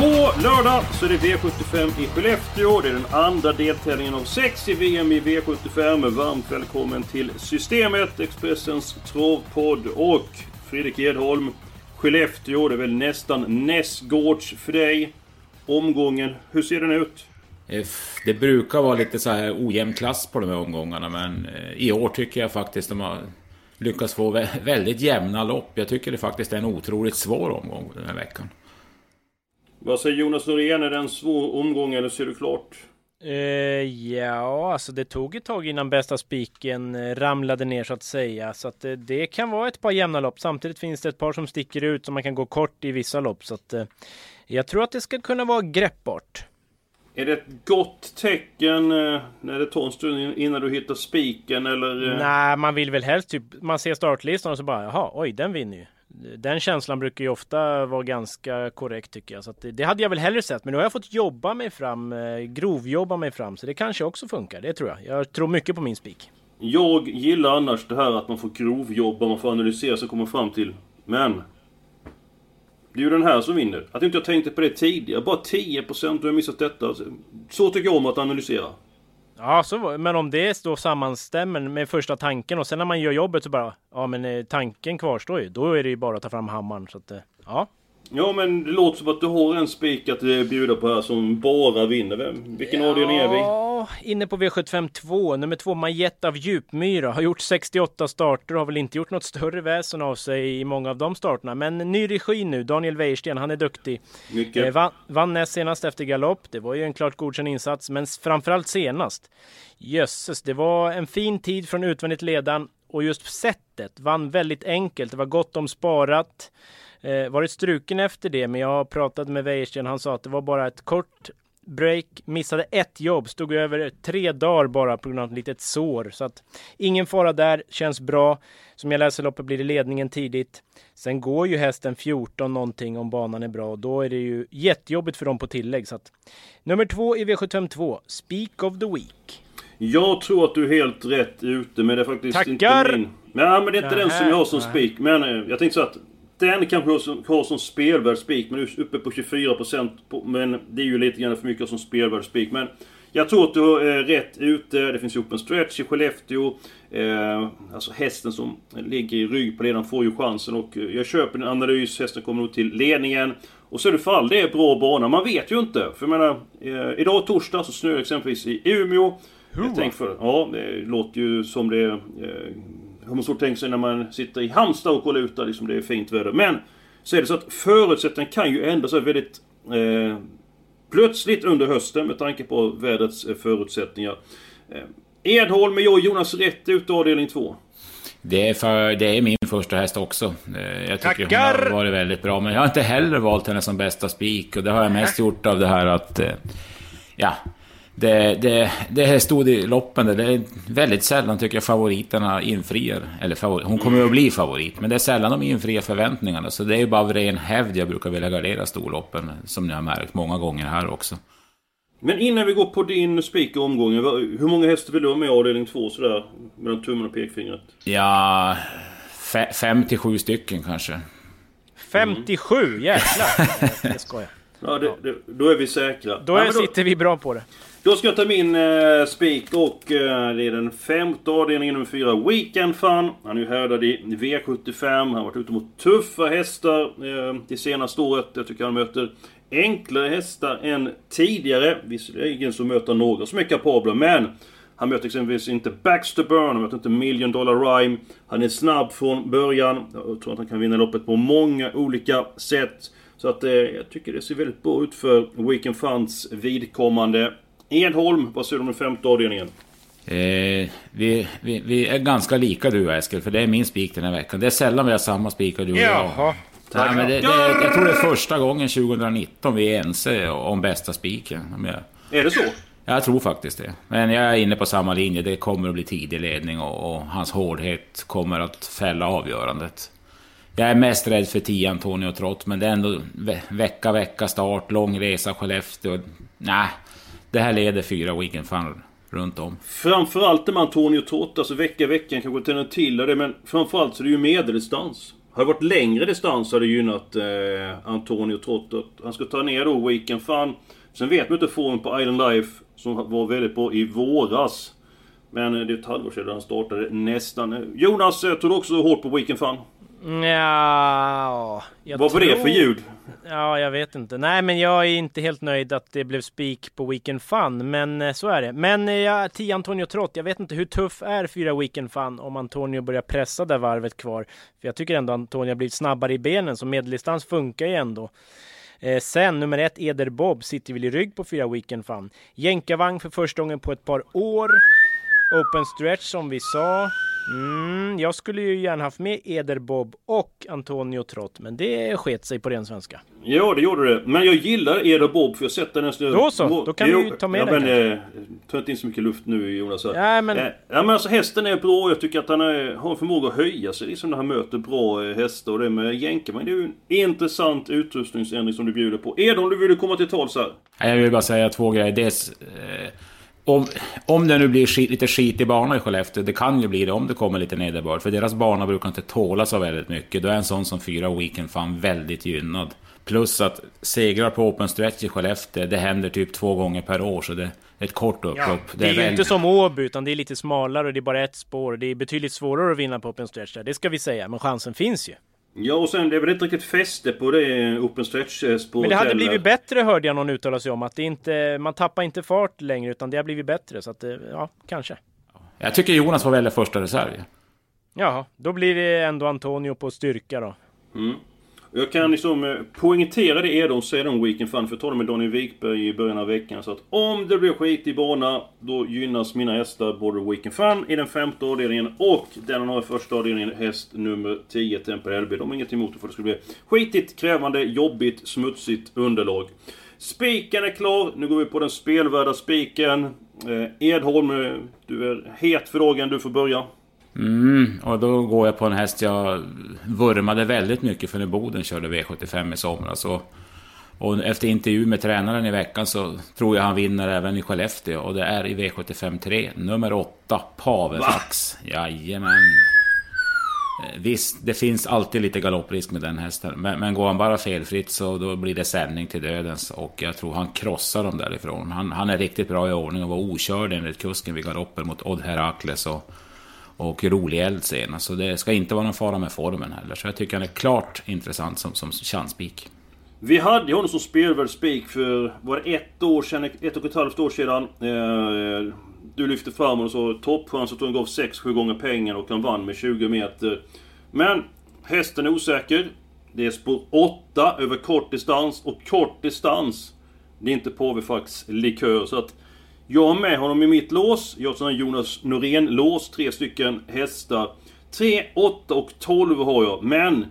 På lördag så är det V75 i Skellefteå. Det är den andra deltävlingen av sex i VM i V75. Varmt välkommen till Systemet, Expressens travpodd och Fredrik Edholm. Skellefteå, det är väl nästan nästgårds för dig. Omgången, hur ser den ut? Det brukar vara lite så här ojämn klass på de här omgångarna men eh, i år tycker jag faktiskt de har lyckats få väldigt jämna lopp. Jag tycker det faktiskt är en otroligt svår omgång den här veckan. Vad säger Jonas Norén? Är det en svår omgång eller ser du klart? Eh, ja, alltså det tog ett tag innan bästa spiken eh, ramlade ner så att säga. Så att eh, det kan vara ett par jämna lopp. Samtidigt finns det ett par som sticker ut som man kan gå kort i vissa lopp. Så att eh, jag tror att det ska kunna vara greppbart. Är det ett gott tecken när det tar en stund in- innan du hittar spiken eller? Nej, man vill väl helst typ, man ser startlistan och så bara, jaha, oj, den vinner ju. Den känslan brukar ju ofta vara ganska korrekt tycker jag. Så att det, det hade jag väl hellre sett. Men nu har jag fått jobba mig fram, eh, grovjobba mig fram. Så det kanske också funkar, det tror jag. Jag tror mycket på min spik. Jag gillar annars det här att man får grovjobba, man får analysera sig och komma fram till. Men... Det är ju den här som vinner. Att inte jag tänkte på det tidigare. Bara 10% du har missat detta. Så tycker jag om att analysera. Ja, så, var- men om det då sammanstämmer med första tanken och sen när man gör jobbet så bara, ja men eh, tanken kvarstår ju. Då är det ju bara att ta fram hammaren. Så att, eh, ja. Ja men det låter som att du har en spik att eh, bjuda på här som bara vinner. Vem? Vilken avdelning är vi? Ja, inne på V75 2. Nummer 2, Majette av Djupmyra. Har gjort 68 starter och har väl inte gjort något större väsen av sig i många av de starterna. Men ny regi nu, Daniel Wäjersten, han är duktig. Mycket. Eh, vann, vann näst senast efter galopp. Det var ju en klart godkänd insats, men framförallt senast. Jösses, det var en fin tid från utvändigt ledan och just sättet vann väldigt enkelt. Det var gott om sparat. Eh, varit struken efter det, men jag har pratat med Wäjersten. Han sa att det var bara ett kort break, missade ett jobb, stod över tre dagar bara på grund av ett litet sår. Så att ingen fara där, känns bra. Som jag läser loppet blir det ledningen tidigt. Sen går ju hästen 14 någonting om banan är bra och då är det ju jättejobbigt för dem på tillägg. Så att, nummer två i V752, Speak of the Week. Jag tror att du är helt rätt ute, men det är faktiskt Tackar! inte min. Nej, men det är inte den Nähä, som jag har som spik. Men eh, jag tänkte så att den kanske har som, har spelvärd spik, men uppe på 24%. På, men det är ju lite grann för mycket som spelvärd spik. Men jag tror att du är rätt ute. Det finns ju upp en stretch i Skellefteå. Eh, alltså hästen som ligger i rygg på ledaren får ju chansen och eh, jag köper en analys. Hästen kommer nog till ledningen. Och så är det fall det är bra bana. Man vet ju inte. För jag menar, eh, idag torsdag så snöar exempelvis i Umeå. Jag tänker för, ja, det låter ju som det. Eh, hur man så tänker sig när man sitter i Halmstad och kollar ut där liksom det är fint väder. Men så är det så att förutsättningarna kan ju ändra sig väldigt eh, plötsligt under hösten med tanke på vädrets eh, förutsättningar. Eh, Edholm med jag och Jonas rätt ut avdelning 2. Det är, för, det är min första häst också. Eh, Jag tycker Tackar! hon har varit väldigt bra. Men jag har inte heller valt henne som bästa spik. Och det har jag mest gjort av det här att... eh, Ja. Det, det, det här stod i loppen där. Det är väldigt sällan tycker jag favoriterna infriar. Eller favor, hon kommer att bli favorit. Men det är sällan de infriar förväntningarna. Så det är ju bara av ren hävd jag brukar vilja gardera storloppen. Som ni har märkt många gånger här också. Men innan vi går på din spik i omgången. Hur många hästar vill du ha med i avdelning 2 sådär? Mellan tummen och pekfingret. Ja... fe- Fem till sju stycken kanske. 57, jäklar! Jag skojar. Ja, det, det, då är vi säkra. Då, är, då, sitter vi bra på det. då ska jag ta min eh, spik och eh, det är den femte avdelningen nummer fyra. Weekend Fun. Han är ju härdad i V75. Han har varit ute mot tuffa hästar eh, det senaste året. Jag tycker han möter enklare hästar än tidigare. Visserligen så möter han några som är kapabla, men han möter exempelvis inte Baxter Burn, han möter inte Million Dollar Rhyme. Han är snabb från början. Jag tror att han kan vinna loppet på många olika sätt. Så att eh, jag tycker det ser väldigt bra ut för Weekend Funds vidkommande. Edholm, vad säger du om den femte avdelningen? Eh, vi, vi, vi är ganska lika du och Eskil, för det är min spik den här veckan. Det är sällan vi har samma spikar du och jag. Jaha. Nej, men det, det, jag tror det är första gången 2019 vi är ense om bästa spiken. Är det så? Jag tror faktiskt det. Men jag är inne på samma linje. Det kommer att bli tidig ledning och, och hans hårdhet kommer att fälla avgörandet. Jag är mest rädd för 10 Antonio Trott, men det är ändå ve vecka, vecka start, lång resa Skellefteå. Nej, det här leder fyra weekend fan runt om. Framförallt det med Antonio Trott, alltså vecka, veckan kanske till till det, men framförallt så är det ju medeldistans. Har det varit längre distans hade det gynnat eh, Antonio Trott. Han ska ta ner då weekend fan. Sen vet man inte formen på Island Life, som var väldigt bra i våras. Men eh, det är ett halvår sedan han startade nästan. Eh, Jonas, eh, tog du också hårt på weekend fan? Ja, Vad var det för ljud? Ja, jag vet inte. Nej, men jag är inte helt nöjd att det blev spik på Weekend Fun, men eh, så är det. Men eh, ja, 10 Antonio Trott, jag vet inte hur tuff är fyra Weekend Fun om Antonio börjar pressa det varvet kvar. För jag tycker ändå Antonio har blivit snabbare i benen, så medeldistans funkar ju ändå. Eh, sen nummer ett, Eder Bob, sitter väl i rygg på fyra Weekend Fun. Jänkarvagn för första gången på ett par år. Open stretch som vi sa. Mm, jag skulle ju gärna haft med Eder Bob och Antonio Trott, men det sket sig på ren svenska. Ja, det gjorde det. Men jag gillar Eder Bob, för jag sätter nästan... Då så, då kan jo, vi ta med ja, den men, eh, Ta inte in så mycket luft nu Jonas. Ja, men... Eh, ja, men alltså hästen är bra. Jag tycker att han är, har förmåga att höja sig liksom när han möter bra eh, hästar. Och det med jänkarvagn, det är ju en intressant utrustningsändring som du bjuder på. Edon, du vill komma till tals här? Jag vill bara säga två grejer. Dels... Eh om, om det nu blir skit, lite skit i bana i Skellefteå, det kan ju bli det om det kommer lite nederbörd. För deras bana brukar inte tåla så väldigt mycket. Då är en sån som fyra weekend fan väldigt gynnad. Plus att segrar på open stretch i Skellefteå, det händer typ två gånger per år. Så det är ett kort upplopp. Ja, det, är, det är ju inte som Åby, utan det är lite smalare och det är bara ett spår. Det är betydligt svårare att vinna på open stretch där, det ska vi säga. Men chansen finns ju. Ja, och sen det är väl inte riktigt fäste på det open stretch-spåret Men det hade blivit bättre hörde jag någon uttala sig om. Att det inte, man tappar inte fart längre, utan det har blivit bättre. Så att, ja, kanske. Jag tycker Jonas var väldigt första reserv. Jaha, då blir det ändå Antonio på styrka då. Mm. Jag kan liksom eh, poängtera det Edholm säger om Weekend Fun, för jag talade med Daniel Wikberg i början av veckan. Så att om det blir skit i bana, då gynnas mina hästar både Weekend Fun i den femte avdelningen och den han har i första avdelningen, häst nummer 10, Temper LB. De har inget emot det, för det skulle bli skitigt, krävande, jobbigt, smutsigt underlag. Spiken är klar, nu går vi på den spelvärda spiken. Eh, Edholm, eh, du är het för dagen, du får börja. Mm, och då går jag på en häst jag vurmade väldigt mycket för när Boden körde V75 i somras. Och, och efter intervju med tränaren i veckan så tror jag han vinner även i Skellefteå. Och det är i V75 3, nummer 8, Pavefax. Jajamän. Eh, visst, det finns alltid lite galopprisk med den hästen. Men, men går han bara felfritt så då blir det sändning till dödens. Och jag tror han krossar dem därifrån. Han, han är riktigt bra i ordning och var okörd enligt kusken vid galoppen mot Odd Herakles. Och, och rolig eld senast. Så det ska inte vara någon fara med formen heller. Så jag tycker han är klart intressant som, som chanspik. Vi hade ju honom som spelvärldsspik för, var det ett år sedan, ett och ett halvt år sedan. Eh, du lyfte fram honom och så toppchans att han gav 6-7 gånger pengar och han vann med 20 meter. Men hästen är osäker. Det är spår 8 över kort distans och kort distans. Det är inte Påvefax likör så att jag har med honom i mitt lås. Jag har Jonas Norén-lås. Tre stycken hästar. 3, 8 och 12 har jag. Men...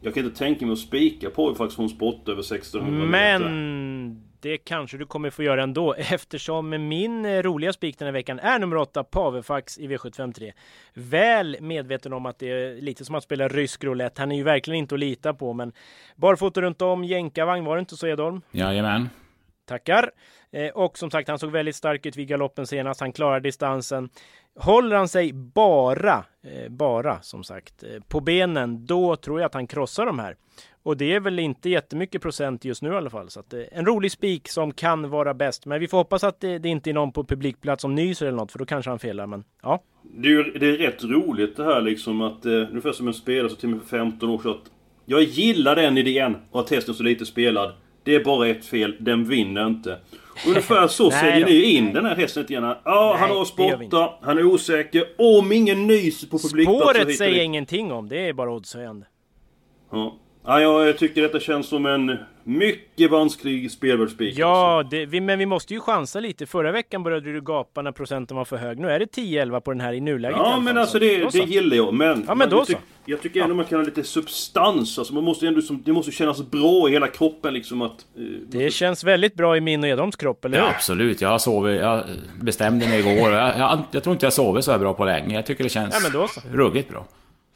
Jag kan inte tänka mig att spika på det faktiskt från sport över 1600 Men... Meter. Det kanske du kommer få göra ändå eftersom min eh, roliga spik den här veckan är nummer 8 Pavefax i V753. Väl medveten om att det är lite som att spela rysk roulette. Han är ju verkligen inte att lita på men barfota runt om, jänkarvagn var det inte så Edholm? Jajamän. Tackar. Eh, och som sagt, han såg väldigt stark ut vid galoppen senast. Han klarar distansen. Håller han sig bara, eh, bara som sagt, eh, på benen, då tror jag att han krossar de här. Och det är väl inte jättemycket procent just nu i alla fall. Så att, en rolig spik som kan vara bäst. Men vi får hoppas att det, det, inte är någon på publikplats som nyser eller något, för då kanske han felar. Men ja. Det är, det är rätt roligt det här liksom att, eh, ungefär som en spelare som till och med för 15 år sedan. Jag gillar den idén och att testen så lite spelad. Det är bara ett fel, den vinner inte. Ungefär så säljer ni in den här hästen lite grann. Ja, han har spotta, han är osäker. Om ingen nyser på publikplats Spåret säger ingenting om, det är bara oddshöjande. Ja. Ja, jag tycker detta känns som en mycket vansklig spelvärldsspik. Ja, det, vi, men vi måste ju chansa lite. Förra veckan började du gapa när procenten var för hög. Nu är det 10-11 på den här i nuläget. Ja, men alltså Så, det, det gillar jag. Men, Ja, men då jag, så. tyck- jag tycker ändå man kan ha lite substans. Alltså man måste ändå, som, det måste kännas bra i hela kroppen liksom att... eh, Det känns väldigt bra i min och Edholms kropp, eller Ja, hur? absolut. Jag har sovit, jag bestämde mig igår. Jag, jag, jag tror inte jag sovit så här bra på länge. Jag tycker det känns Ja, men då så. ruggigt bra.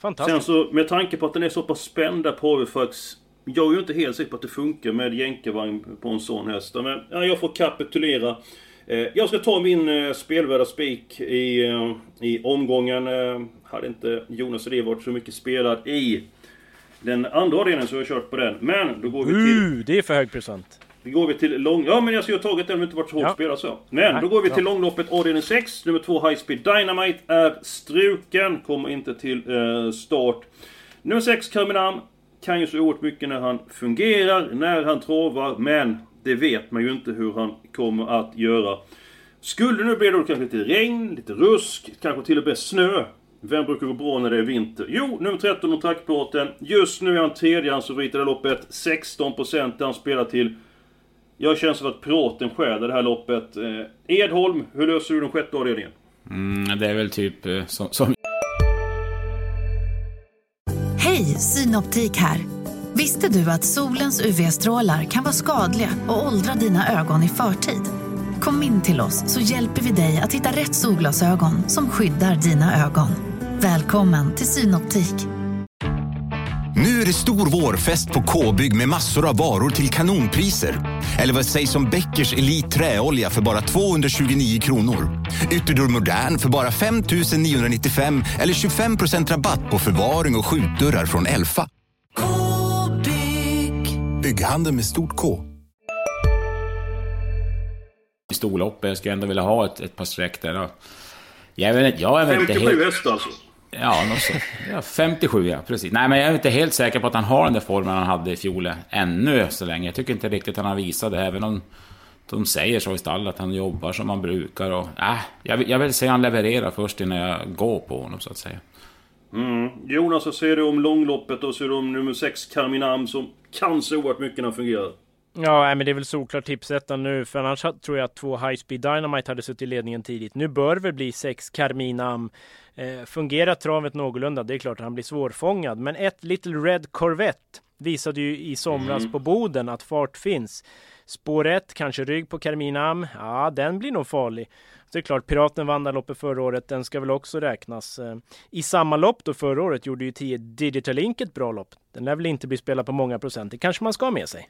Fantastiskt. Sen så, med tanke på att den är så pass spänd där på Havifax. Jag är ju inte helt säker på att det funkar med jänkarvagn på en sån häst. Men ja, jag får kapitulera. Eh, jag ska ta min eh, spelvärda spik i, eh, i omgången. Eh, hade inte Jonas det varit så mycket spelad i den andra delen så har jag kört på den. Men då går vi till... Uh, det är för hög procent. Då går vi till lång... Ja men jag skulle ha tagit den om det inte varit så hårt Ja. spelat så. Men Nej, då går vi till långloppet avdelning 6. Nummer 2 High Speed Dynamite är struken. Kommer inte till eh, start. Nummer 6 Carminam kan ju så oerhört mycket när han fungerar, när han travar. Men det vet man ju inte hur han kommer att göra. Skulle det nu bli då kanske lite regn, lite rusk, kanske till och med snö. Vem brukar gå bra när det är vinter? Jo, nummer 13 och trackplåten. Just nu är han tredje hans favorit i det loppet. 16% där han spelar till. Jag känner som att Piraten stjäl det här loppet. Eh, Edholm, hur löser du den sjätte avdelningen? Mm, det är väl typ eh, som, som Hej, Synoptik här. Visste du att solens UV-strålar kan vara skadliga och åldra dina ögon i förtid? Kom in till oss så hjälper vi dig att hitta rätt solglasögon som skyddar dina ögon. Välkommen till Synoptik. Det stor vårfest på K-bygg med massor av varor till kanonpriser. Eller vad sägs om Bäckers Elite Träolja för bara 229 kronor? Ytterdörr Modern för bara 5 995 eller 25% rabatt på förvaring och skjutdörrar från Elfa. K-bygg. Bygghandeln med stort K. storloppet. Jag skulle ändå vilja ha ett, ett par streck där. Jag, vet, inte- jag är väl inte 57 helt... hästar alltså. Ja, något. Ja, 57 ja, precis. Nej, men jag är inte helt säker på att han har den där formen han hade i fjol ännu så länge. Jag tycker inte riktigt han har visat det, även om de säger så i stallet att han jobbar som han brukar. Och, äh, jag, vill- jag vill se han leverera först innan jag går på honom, så att säga. Mm. Jonas, vad säger du om långloppet och så är det om nummer 6 Carminam som kan så oerhört mycket när han fungerar? Ja, men det är väl solklart tipsettan nu, för annars tror jag att två High Speed Dynamite hade suttit i ledningen tidigt. Nu bör det väl bli sex Carminam. Eh, fungerar travet någorlunda, det är klart att han blir svårfångad, men ett Little Red Corvette visade ju i somras på Boden att fart finns. Spår 1, kanske rygg på Carminam, ja den blir nog farlig. Så det är klart, Piraten vann det loppet förra året, den ska väl också räknas. Eh, I samma lopp då förra året gjorde ju 10 Digital Ink ett bra lopp. Den lär väl inte bli spelad på många procent, det kanske man ska ha med sig.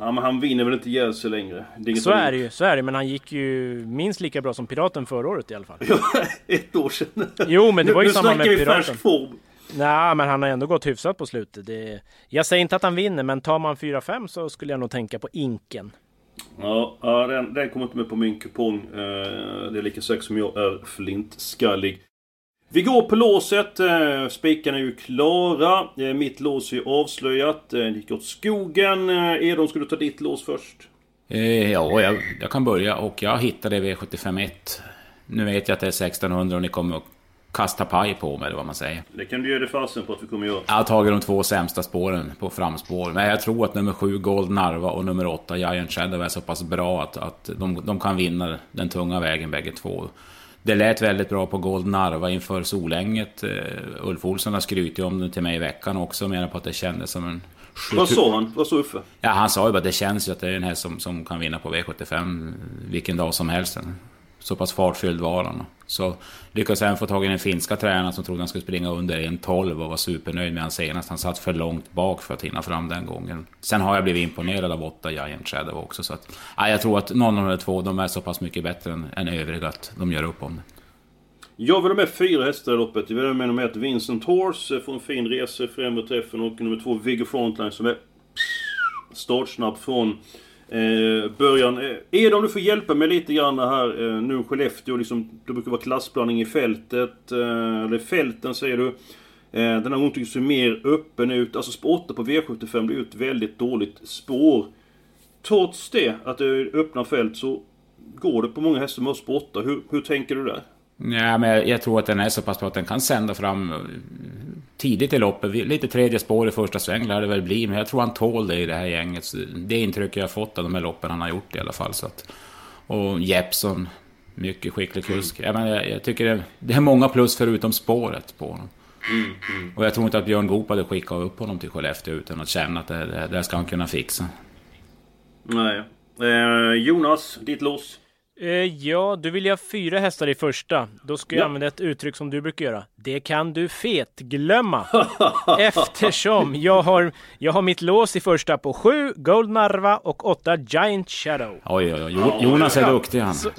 Ja, men han vinner väl inte sig längre? Det inget Så är det ju, så är det, men han gick ju minst lika bra som Piraten förra året i alla fall. Ett år sedan. Jo, men det var ju nu, samma nu med snackar vi Piraten. färsk form. Nej, men han har ändå gått hyfsat på slutet. Det... Jag säger inte att han vinner, men tar man 4-5 så skulle jag nog tänka på Inken. Ja, ja den, den kommer inte med på min kupong. Eh, det är lika säkert som jag är flintskallig. Vi går på låset. Eh, spikarna är ju klara. Eh, mitt lås är avslöjat. Eh, det gick åt skogen. Eh, Edon, ska du ta ditt lås först? Eh, ja, jag, jag kan börja och jag hittade V751. Nu vet jag att det är 1600 och ni kommer att kasta paj på mig, eller vad man säger. Det kan du ge dig fasen på att vi kommer göra. Jag har tagit de två sämsta spåren på framspår. Men jag tror att nummer 7 Gold Narva och nummer 8 Giant Shadow är så pass bra att, att de, de kan vinna den tunga vägen bägge två. Det lät väldigt bra på Gold Narva inför Solänget. Uh, Ulf Olsson har skrutit om den till mig i veckan också och menar på att det kändes som en... Vad sa han? Vad sa Uffe? Ja, han sa ju bara att det känns ju att det är en häst som, som kan vinna på V75 vilken dag som helst. Så pass fartfylld var han. Så lyckades även få tag i den finska tränaren som trodde han skulle springa under 1.12 och var supernöjd med han senast. Han satt för långt bak för att hinna fram den gången. Sen har jag blivit imponerad av åtta Giant Shadow också. Så att, ja, jag tror att någon av de två, de är så pass mycket bättre än, än övriga att de gör upp om det. Jag vill ha med fyra hästar i loppet. Jag vill ha med nummer ett Vincent Horse. Eh, Får en fin resa i främre träffen. Och nummer två Viggo Frontline som är startsnabb från eh, början. Eh, Edom, du får hjälpa mig lite grann här. Eh, nu Skellefteå, liksom, det brukar vara klassblandning i fältet. Eh, eller fälten säger du. Eh, den här gången tycks ju mer öppen ut. Alltså spår 8 på V75 blir ju ett väldigt dåligt spår. Trots det, att det är öppna fält, så går det på många hästar med spår 8. Hur, hur tänker du där? Ja, men jag, jag, tror att den är så pass bra att den kan sända fram tidigt i loppet. Lite tredje spår i första sväng lär det väl bli, men jag tror han tål det i det här gänget. Det intrycket jag har fått av de här loppen han har gjort i alla fall. Så att, och Jeppson, mycket skicklig kusk. Jag, menar, jag, jag tycker det, det, är många plus förutom spåret på honom. Mm, mm. Och jag tror inte att Björn Goop hade skickat upp honom till Skellefteå utan att känna att det, det, det ska han kunna fixa. Nej. Eh, Jonas, ditt lås? Eh, ja, du vill ju ha fyra hästar i första. Då ska jag använda ett uttryck som du brukar göra. Det kan du fetglömma. Eftersom jag har, jag har mitt lås i första på sju Gold Narva och åtta Giant Shadow. Oj, oj, oj. Jonas är duktig han. Så,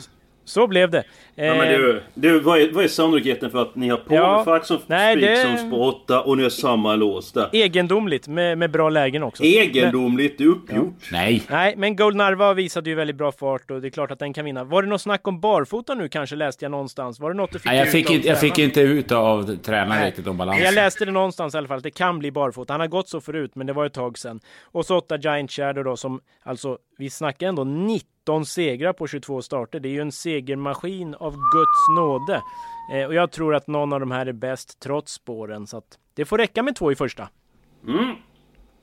så blev det. Ja, men du, eh, du, vad, är, vad är sannolikheten för att ni har Polfax ja, som spik det... som spår 8 och ni har samma lås där? Egendomligt med, med bra lägen också. Egendomligt, men... uppgjort. Ja. Nej. Nej, men Gold Narva visade ju väldigt bra fart och det är klart att den kan vinna. Var det något snack om barfota nu kanske läste jag någonstans? Var det något du fick Nej, jag fick, inte, jag fick inte ut av tränaren riktigt om balansen. Jag läste det någonstans i alla fall att det kan bli barfota. Han har gått så förut, men det var ett tag sedan. Och så 8 Giant Shadow då som alltså, vi snackar ändå 90 19 segrar på 22 starter. Det är ju en segermaskin av Guds nåde. Eh, och jag tror att någon av de här är bäst trots spåren. Så att det får räcka med två i första. Mm.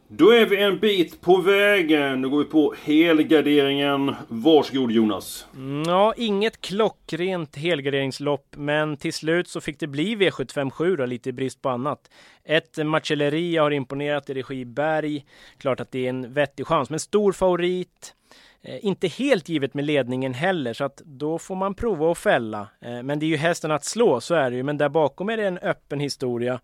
Då är vi en bit på vägen. Nu går vi på helgarderingen. Varsågod Jonas. Mm, ja, inget klockrent helgarderingslopp, men till slut så fick det bli V757 då, lite i brist på annat. Ett Marcelleria har imponerat i regi Berg. Klart att det är en vettig chans, men stor favorit. Eh, inte helt givet med ledningen heller, så att då får man prova att fälla. Eh, men det är ju hästen att slå, så är det ju. Men där bakom är det en öppen historia.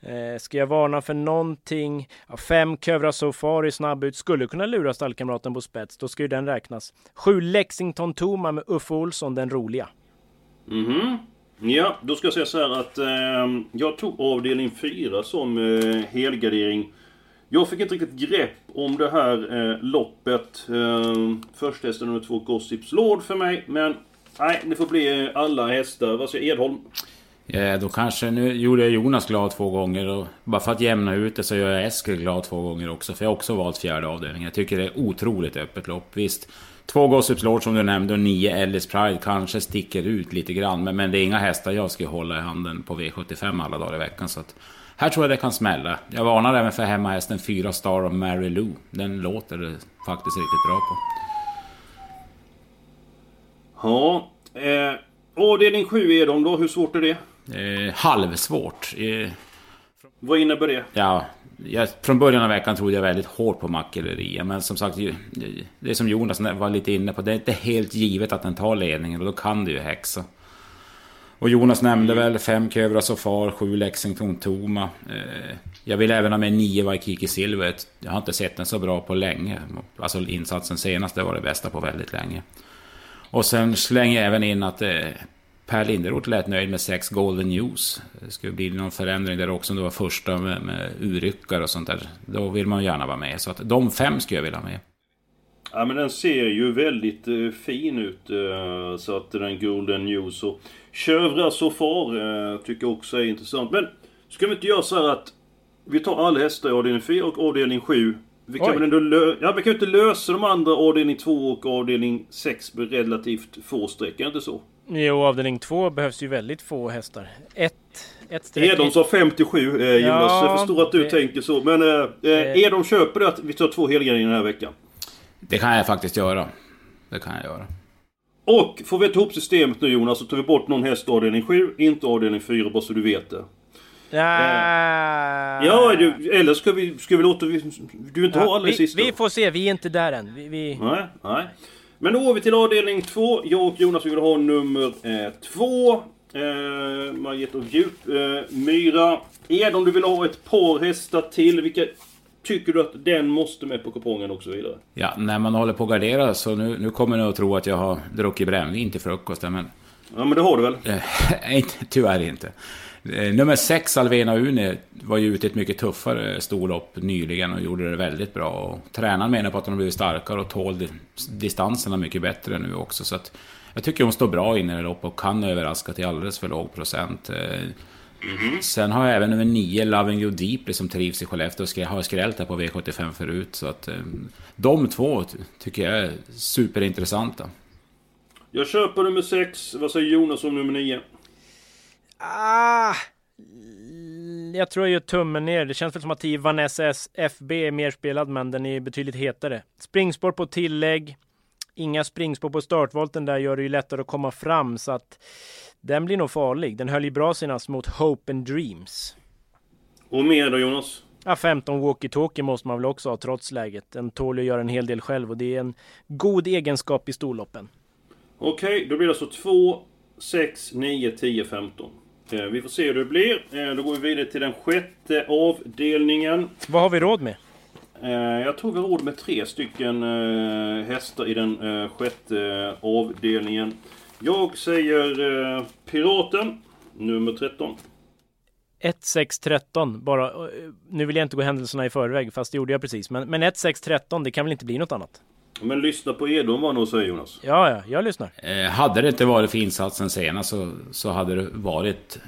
Eh, ska jag varna för någonting? Ja, fem Kövra Safari snabb ut skulle kunna lura stallkamraten på spets. Då ska ju den räknas. Sju Lexington Toma med Uffe Olsson, den roliga. Mhm. Ja, då ska jag säga så här att eh, jag tog avdelning 4 som eh, helgardering. Jag fick inte riktigt grepp om det här eh, loppet. Eh, först hästen nummer två, Gossips Lord för mig. Men nej, det får bli eh, alla hästar. Vad säger Edholm? Ja, då kanske... Nu gjorde jag Jonas glad två gånger och bara för att jämna ut det så gör jag Eskil glad två gånger också. För jag har också valt fjärde avdelningen. Jag tycker det är otroligt öppet lopp. Visst, två Gossips Lord som du nämnde och nio Ellis Pride kanske sticker ut lite grann. Men, men det är inga hästar jag skulle hålla i handen på V75 alla dagar i veckan. Så att, här tror jag det kan smälla. Jag varnar även för hemmahästen 4 Star of Mary Lou. Den låter det faktiskt riktigt bra på. Ja, eh, avdelning 7 är de då. Hur svårt är det? Eh, halvsvårt. Eh, Vad innebär det? Ja, jag, från början av veckan trodde jag väldigt hårt på Makelleria. Men som sagt, det är som Jonas var lite inne på. Det är inte helt givet att den tar ledningen och då kan det ju häxa. Och Jonas nämnde väl fem Kövra Sofar, sju Lexington Toma. Eh, jag vill även ha med nio Waikiki Silver. Jag har inte sett den så bra på länge. Alltså insatsen senast, det var det bästa på väldigt länge. Och sen slänger jag även in att eh, Per Linderoth lät nöjd med sex Golden News. Det skulle bli någon förändring där också om det var första med, med urryckare och sånt där. Då vill man gärna vara med. Så att de fem skulle jag vilja ha med. Ja men den ser ju väldigt uh, fin ut. Uh, så att den Golden News och Chövra Sofar uh, tycker jag också är intressant. Men ska vi inte göra så här att vi tar alla hästar i avdelning 4 och avdelning 7. Vi kan väl ändå lö ja, vi kan inte lösa de andra avdelning 2 och avdelning 6 med relativt få streck, är inte så? Jo, avdelning 2 behövs ju väldigt få hästar. Ett, ett streck... Edom sa 57 eh, Jonas. Ja, jag förstår att du det... tänker så. Men eh, eh, Edom köper det att vi tar två helgarderingar den här veckan? Det kan jag faktiskt göra. Det kan jag göra. Och får vi ta ihop systemet nu Jonas så tar vi bort någon häst avdelning 7, inte avdelning 4 bara så du vet det. Ja, eh, ja du, eller ska vi, ska vi låta... Vi, du inte ja, ha alla vi, sista? Vi får se, vi är inte där än. Vi, vi... Nej, nej. Men då går vi till avdelning 2. Jag och Jonas vill ha nummer 2. Eh, eh, Margit och Djup. Eh, Myra. Edom, du vill ha ett par hästar till. Vilka tycker du att den måste med på kupongen och så vidare? Ja, när man håller på att gardera så nu, nu kommer ni att tro att jag har druckit brännvin till frukosten, men... Ja, men det har du väl? Nej, tyvärr inte. Eh, nummer 6, Alvena Uni, var ju ute i ett mycket tuffare storlopp nyligen och gjorde det väldigt bra. Och tränaren menar på att hon har blivit starkare och tål distanserna mycket bättre nu också. Så att jag tycker hon står bra inne i loppet och kan överraska till alldeles för låg procent. Mm. Sen har jag även nummer 9, Loving You Deeply, som trivs i Skellefteå och har skrällt här på V75 förut. Så att eh, de två tycker jag är superintressanta. Jag köper nummer 6. Vad säger Jonas om nummer 9? Ah, jag tror jag gör tummen ner. Det känns väl som att 10 Vanessa FB är mer spelad, men den är betydligt hetare. Springspår på tillägg. Inga springspår på startvolten där gör det ju lättare att komma fram, så att den blir nog farlig. Den höll ju bra senast mot Hope and Dreams. Och mer då Jonas? Ja, 15 walkie-talkie måste man väl också ha trots läget. Den tål ju att göra en hel del själv och det är en god egenskap i storloppen. Okej, då blir det alltså 2, 6, 9, 10, 15. Eh, vi får se hur det blir. Eh, då går vi vidare till den sjätte avdelningen. Vad har vi råd med? Eh, jag har råd med tre stycken eh, hästar i den eh, sjätte avdelningen. Jag säger Piraten, nummer 13. 1-6-13 bara. eh, Nu vill jag inte gå händelserna i förväg, fast det gjorde jag precis. Men, men 1-6-13, det kan väl inte bli något annat? Men lyssna på Edon vad han säger Jonas. Ja, ja, jag lyssnar. Eh, hade det inte varit för insatsen senast så, så hade det varit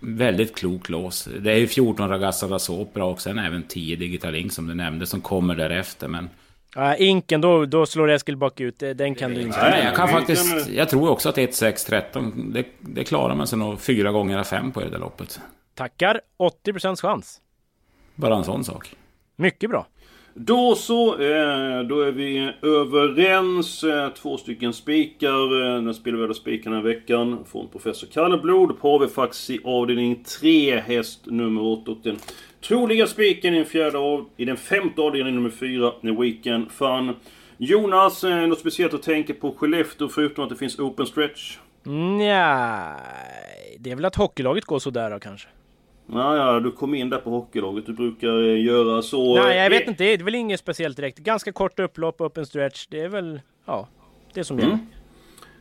väldigt klok lås. Det är ju 14 Ragazza da Sopra och sen även 10 Digital Ink som du nämnde som kommer därefter. Men Ja, inken, då, då slår Eskil bakut. Det- Den kan du inte. Nej, jag kan faktiskt... Jag tror också att 1-6-13, det, det klarar man sig nog fyra gånger av fem på det där loppet. Tackar. 80% chans. Bara en sån sak. Mycket bra. Då så, eh, då är vi överens. Eh, två stycken spikar. Eh, den spelvärda spikarna den här veckan. Från Professor Kalleblod. faktiskt i avdelning 3, häst nummer 8. Och den troliga spiken i den, fjärde av, i den femte avdelningen nummer 4, The Weekend Fun. Jonas, något speciellt att tänka på Skellefteå förutom att det finns open stretch? Mm, Nej, det är väl att hockeylaget går sådär då kanske. Ja, ja, du kom in där på hockeylaget. Du brukar eh, göra så. Nej, jag vet Eh, inte. Det är väl inget speciellt direkt. Ganska kort upplopp, öppen stretch. Det är väl, ja, det som gäller.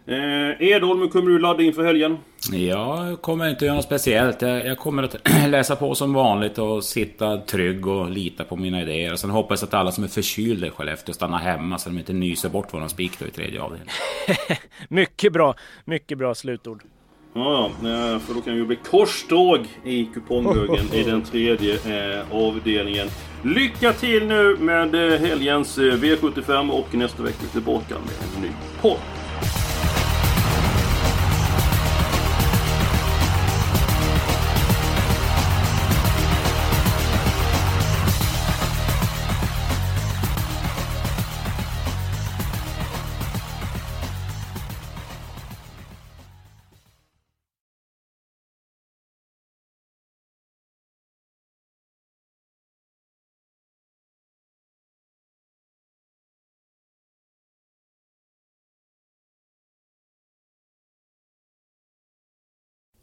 Eh, Edholm, kommer du ladda inför helgen? Jag kommer inte göra något speciellt. Jag, jag kommer att läsa på som vanligt och sitta trygg och lita på mina idéer. Och sen hoppas att alla som är förkylda i Skellefteå stannar hemma så de inte nyser bort våran spik då i tredje avdelningen. Mycket bra, mycket bra slutord. Ja, ja, eh, för då kan det ju bli korståg i kuponghögen i den tredje eh, avdelningen. Lycka till nu med eh, helgens eh, V75 och nästa vecka tillbaka med en ny podd.